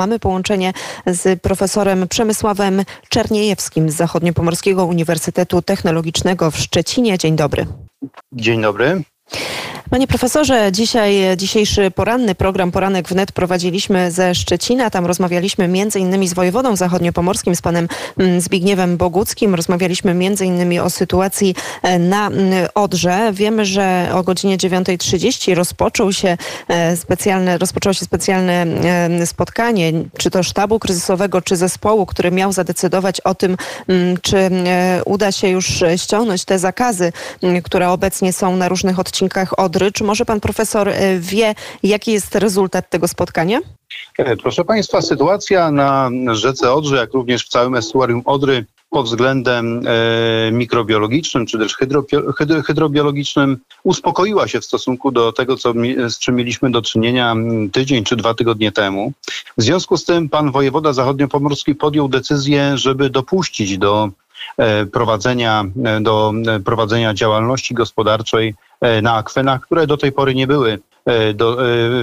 Mamy połączenie z profesorem Przemysławem Czerniejewskim z Zachodniopomorskiego Uniwersytetu Technologicznego w Szczecinie. Dzień dobry. Dzień dobry. Panie profesorze, dzisiaj, dzisiejszy poranny program Poranek wnet prowadziliśmy ze Szczecina. Tam rozmawialiśmy między innymi z wojewodą zachodniopomorskim, z panem mm, Zbigniewem Boguckim. Rozmawialiśmy między innymi o sytuacji e, na mm, Odrze. Wiemy, że o godzinie 9.30 rozpoczął się e, specjalne, rozpoczęło się specjalne e, spotkanie, czy to sztabu kryzysowego, czy zespołu, który miał zadecydować o tym, mm, czy uda się już ściągnąć te zakazy, które obecnie są na różnych odcinkach Odry Odry. Czy może pan profesor e, wie, jaki jest rezultat tego spotkania? E, proszę Państwa, sytuacja na rzece Odry, jak również w całym estuarium Odry pod względem e, mikrobiologicznym czy też hydro, hydro, hydrobiologicznym uspokoiła się w stosunku do tego, co, z czym mieliśmy do czynienia tydzień czy dwa tygodnie temu. W związku z tym pan wojewoda zachodniopomorski podjął decyzję, żeby dopuścić do prowadzenia, e, do e, prowadzenia działalności gospodarczej na akwenach, które do tej pory nie były, do,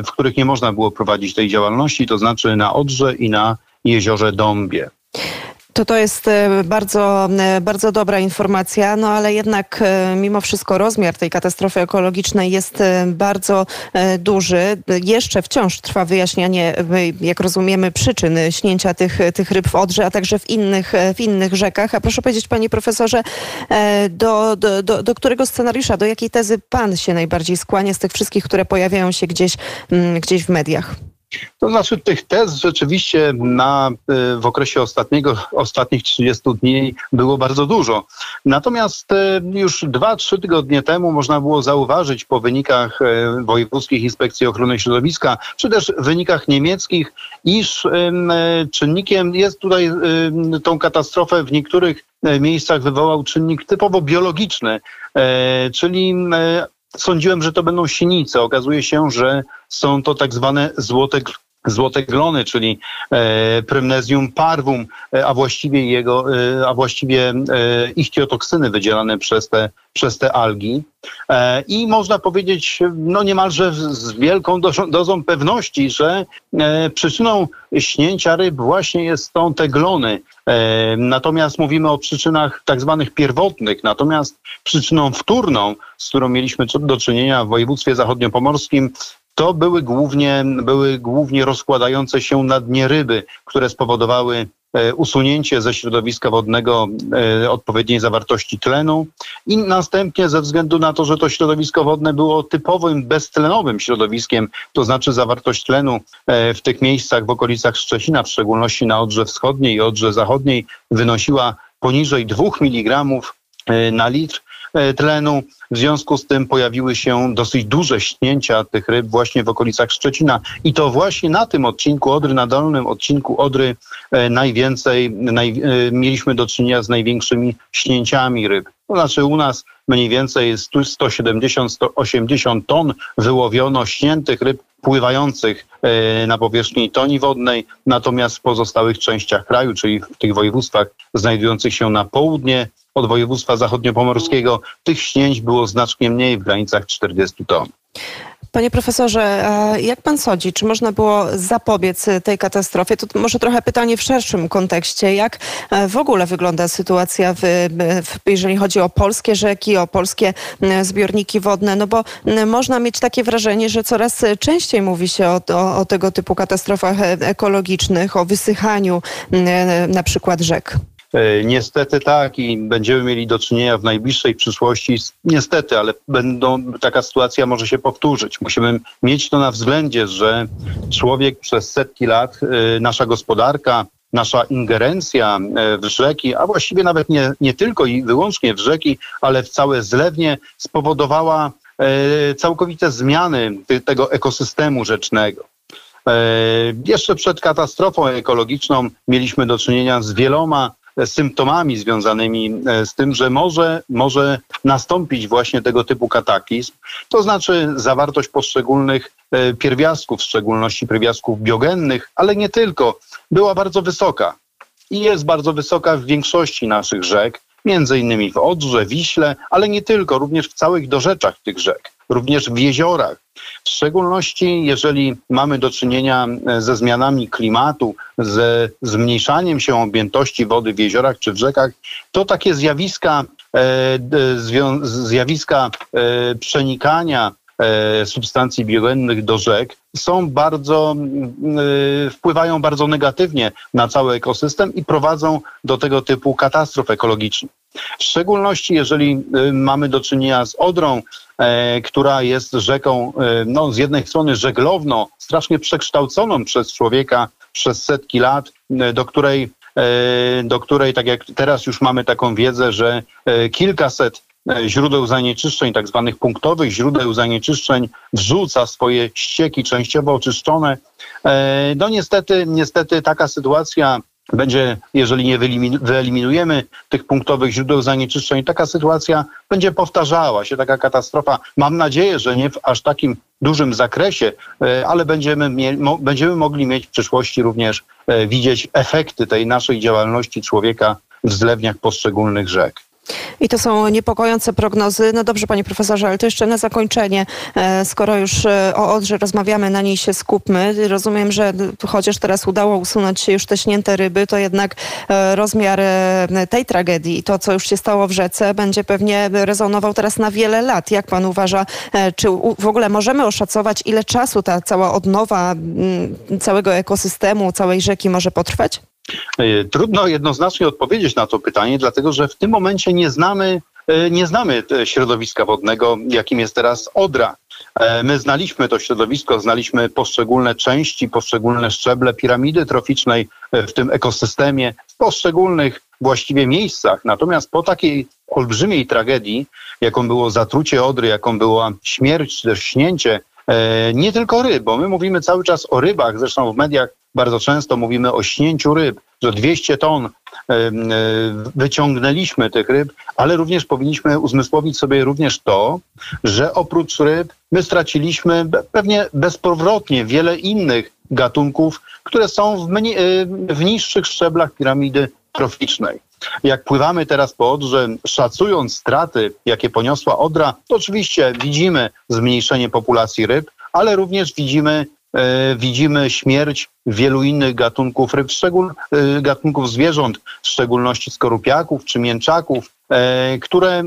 w których nie można było prowadzić tej działalności, to znaczy na Odrze i na jeziorze Dąbie. To to jest e, bardzo, e, bardzo dobra informacja, no ale jednak e, mimo wszystko rozmiar tej katastrofy ekologicznej jest bardzo duży. Jeszcze wciąż trwa wyjaśnianie, jak rozumiemy, przyczyn śnięcia tych, tych ryb w Odrze, a także w innych, w innych rzekach. A proszę powiedzieć, panie profesorze, do, do, do, do którego scenariusza, do jakiej tezy pan się najbardziej skłania z tych wszystkich, które pojawiają się gdzieś, mm, gdzieś w mediach? To znaczy tych tez rzeczywiście na, y, w okresie ostatniego, ostatnich 30 dni było bardzo dużo. Natomiast y, już 2-3 tygodnie temu można było zauważyć po wynikach y, Wojewódzkich Inspekcji Ochrony Środowiska, czy też wynikach niemieckich, iż czynnikiem jest tutaj tą katastrofę w niektórych miejscach wywołał czynnik typowo biologiczny, czyli Sądziłem, że to będą sinice. Okazuje się, że są to tak zwane złote złote glony, czyli e, Prymnesium parvum, e, a właściwie jego, e, a właściwie e, ichtiotoksyny wydzielane przez te, przez te algi. I można powiedzieć, no niemalże z wielką dozą, dozą pewności, że przyczyną śnięcia ryb właśnie jest, są te glony. Natomiast mówimy o przyczynach tak zwanych pierwotnych, natomiast przyczyną wtórną, z którą mieliśmy do czynienia w województwie zachodniopomorskim, to były głównie, były głównie rozkładające się na dnie ryby, które spowodowały e, usunięcie ze środowiska wodnego e, odpowiedniej zawartości tlenu i następnie ze względu na to, że to środowisko wodne było typowym beztlenowym środowiskiem, to znaczy zawartość tlenu e, w tych miejscach w okolicach Szczecina, w szczególności na Odrze Wschodniej i Odrze Zachodniej wynosiła poniżej 2 mg na litr, tlenu. W związku z tym pojawiły się dosyć duże śnięcia tych ryb właśnie w okolicach Szczecina. I to właśnie na tym odcinku Odry, na dolnym odcinku Odry e, najwięcej naj, e, mieliśmy do czynienia z największymi śnięciami ryb. To znaczy u nas mniej więcej 170-180 ton wyłowiono śniętych ryb pływających na powierzchni toni wodnej, natomiast w pozostałych częściach kraju, czyli w tych województwach znajdujących się na południe od województwa zachodniopomorskiego, tych śnięć było znacznie mniej w granicach 40 ton. Panie profesorze, jak pan sądzi, czy można było zapobiec tej katastrofie? To może trochę pytanie w szerszym kontekście. Jak e, w ogóle wygląda sytuacja, w, w, jeżeli chodzi o polskie rzeki, o polskie zbiorniki wodne? No bo można mieć takie wrażenie, że coraz częściej mówi się o, o, o tego typu katastrofach e, ekologicznych, o wysychaniu na przykład rzek. E, niestety tak i będziemy mieli do czynienia w najbliższej przyszłości, niestety, ale będą, taka sytuacja może się powtórzyć. Musimy mieć to na względzie, że człowiek przez setki lat, e, nasza gospodarka, nasza ingerencja e, w rzeki, a właściwie nawet nie, nie tylko i wyłącznie w rzeki, ale w całe zlewnie spowodowała całkowite zmiany tego ekosystemu rzecznego. Jeszcze przed katastrofą ekologiczną mieliśmy do czynienia z wieloma symptomami związanymi e, z tym, że może, może nastąpić właśnie tego typu kataklizm, to znaczy zawartość poszczególnych e, pierwiastków, w szczególności pierwiastków biogennych, ale nie tylko, była bardzo wysoka i jest bardzo wysoka w większości naszych rzek. Między innymi w Odrze, Wiśle, ale nie tylko, również w całych dorzeczach tych rzek, również w jeziorach. W szczególności, jeżeli mamy do czynienia e, ze zmianami klimatu, ze zmniejszaniem się objętości wody w jeziorach czy w rzekach, to takie zjawiska, e, zjawiska e, przenikania substancji biogennych do rzek są bardzo, wpływają bardzo negatywnie na cały ekosystem i prowadzą do tego typu katastrof ekologicznych. W szczególności jeżeli e, mamy do czynienia z Odrą, która jest rzeką, no, z jednej strony żeglowną, strasznie przekształconą przez człowieka przez setki lat, do której do której, tak jak teraz już mamy taką wiedzę, że kilkaset E, źródeł zanieczyszczeń, tak zwanych punktowych źródeł zanieczyszczeń, wrzuca swoje ścieki częściowo oczyszczone. E, no niestety, niestety taka sytuacja będzie, jeżeli nie wyeliminujemy tych punktowych źródeł zanieczyszczeń, taka sytuacja będzie powtarzała się, taka katastrofa. Mam nadzieję, że nie w aż takim dużym zakresie, e, ale będziemy, będziemy mogli mieć w przyszłości również widzieć efekty tej naszej działalności człowieka w zlewniach poszczególnych rzek. I to są niepokojące prognozy. No dobrze, panie profesorze, ale to jeszcze na zakończenie, e, skoro już e, o Odrze rozmawiamy, na niej się skupmy. Rozumiem, że chociaż teraz udało usunąć się już te śnięte ryby, to jednak e, rozmiar tej tragedii, to co już się stało w rzece, będzie pewnie rezonował teraz na wiele lat. Jak pan uważa, czy w ogóle możemy oszacować, ile czasu ta cała odnowa całego ekosystemu, całej rzeki może potrwać? E, trudno jednoznacznie odpowiedzieć na to pytanie, dlatego że w tym momencie nie znamy, e, nie znamy środowiska wodnego, jakim jest teraz Odra. E, my znaliśmy to środowisko, znaliśmy poszczególne części, poszczególne szczeble piramidy troficznej w tym ekosystemie, w poszczególnych właściwie miejscach. Natomiast po takiej olbrzymiej tragedii, jaką było zatrucie Odry, jaką była śmierć czy też śnięcie nie tylko ryb, bo my mówimy cały czas o rybach, zresztą w mediach bardzo często mówimy o śnięciu ryb, że 200 ton e, wyciągnęliśmy tych ryb, ale również powinniśmy uzmysłowić sobie również to, że oprócz ryb my straciliśmy pewnie bezpowrotnie wiele innych gatunków, które są w, mniej, w niższych szczeblach piramidy troficznej. Jak pływamy teraz po Odrze, szacując straty, jakie poniosła Odra, to oczywiście widzimy zmniejszenie populacji ryb, ale również widzimy widzimy śmierć wielu innych gatunków ryb, szczegól, e, gatunków zwierząt, w szczególności skorupiaków czy mięczaków, e, które,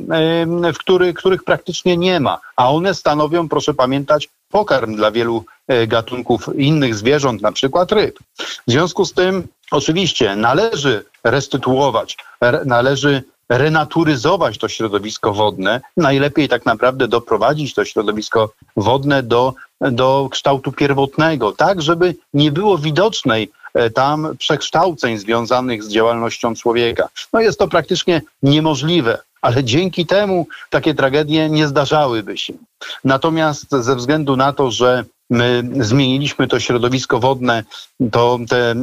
w który, których praktycznie nie ma, a one stanowią, proszę pamiętać, pokarm dla wielu gatunków innych zwierząt, na przykład ryb. W związku z tym oczywiście należy restytuować, należy renaturyzować to środowisko wodne, najlepiej tak naprawdę doprowadzić to środowisko wodne do, do kształtu pierwotnego, tak żeby nie było widocznej e, tam przekształceń związanych z działalnością człowieka. No jest to praktycznie niemożliwe, ale dzięki temu takie tragedie nie zdarzałyby się. Natomiast ze względu na to, że my zmieniliśmy to środowisko wodne, to te, e,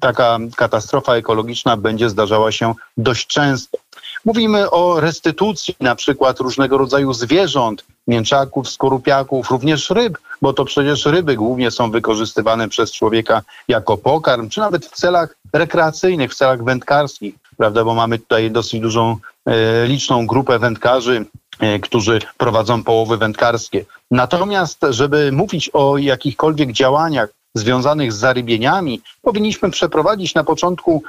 taka katastrofa ekologiczna będzie zdarzała się dość często. Mówimy o restytucji na przykład różnego rodzaju zwierząt, mięczaków, skorupiaków, również ryb, bo to przecież ryby głównie są wykorzystywane przez człowieka jako pokarm, czy nawet w celach rekreacyjnych, w celach wędkarskich, prawda, bo mamy tutaj dosyć dużą, e, liczną grupę wędkarzy, e, którzy prowadzą połowy wędkarskie. Natomiast, żeby mówić o jakichkolwiek działaniach związanych z zarybieniami, powinniśmy przeprowadzić na początku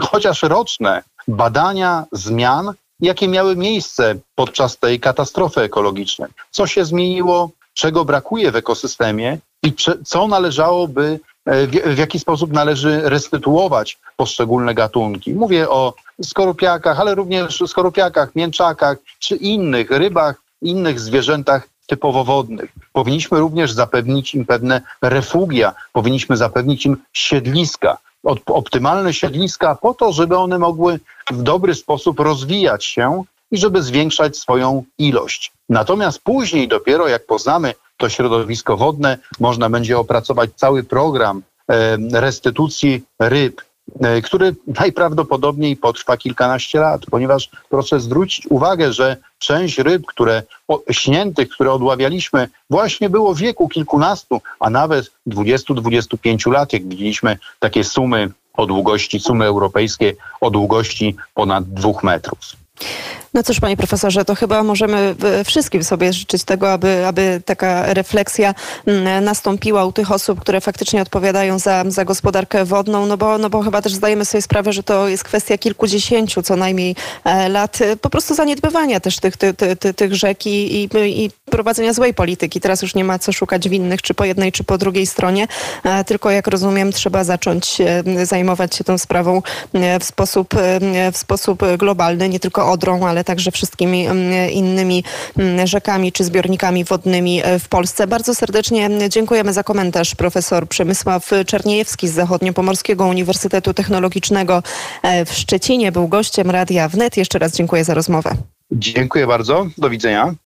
chociaż roczne badania zmian, jakie miały miejsce podczas tej katastrofy ekologicznej. Co się zmieniło, czego brakuje w ekosystemie i co należałoby, e, w jaki sposób należy restytuować poszczególne gatunki. Mówię o skorupiakach, ale również skorupiakach, mięczakach czy innych rybach, innych zwierzętach typowo wodnych. Powinniśmy również zapewnić im pewne refugia, powinniśmy zapewnić im siedliska, optymalne siedliska po to, żeby one mogły w dobry sposób rozwijać się i żeby zwiększać swoją ilość. Natomiast później dopiero jak poznamy to środowisko wodne, można będzie opracować cały program restytucji ryb, który najprawdopodobniej potrwa kilkanaście lat, ponieważ proszę zwrócić uwagę, że część ryb, które śniętych, które odławialiśmy, właśnie było w wieku kilkunastu, a nawet 20-25 lat, jak widzieliśmy takie sumy o długości, sumy europejskie o długości ponad dwóch metrów. No cóż, panie profesorze, to chyba możemy wszystkim sobie życzyć tego, aby, aby taka refleksja mm, nastąpiła u tych osób, które faktycznie odpowiadają za, za gospodarkę wodną, no bo, no bo chyba też zdajemy sobie sprawę, że to jest kwestia kilkudziesięciu co najmniej e, lat e, po prostu zaniedbywania też tych, tych, tych, tych rzek i, i, prowadzenia złej polityki. Teraz już nie ma co szukać winnych, czy po jednej, czy po drugiej stronie, e, tylko jak rozumiem, trzeba zacząć zajmować się tą sprawą w sposób, w sposób globalny, nie tylko Odrą, ale ale także wszystkimi mm, innymi mm, rzekami czy zbiornikami wodnymi e, w Polsce. Bardzo serdecznie dziękujemy za komentarz. Profesor Przemysław Czerniejewski z Zachodniopomorskiego Uniwersytetu Technologicznego e, w Szczecinie był gościem Radia Wnet. Jeszcze raz dziękuję za rozmowę. Dziękuję bardzo. Do widzenia.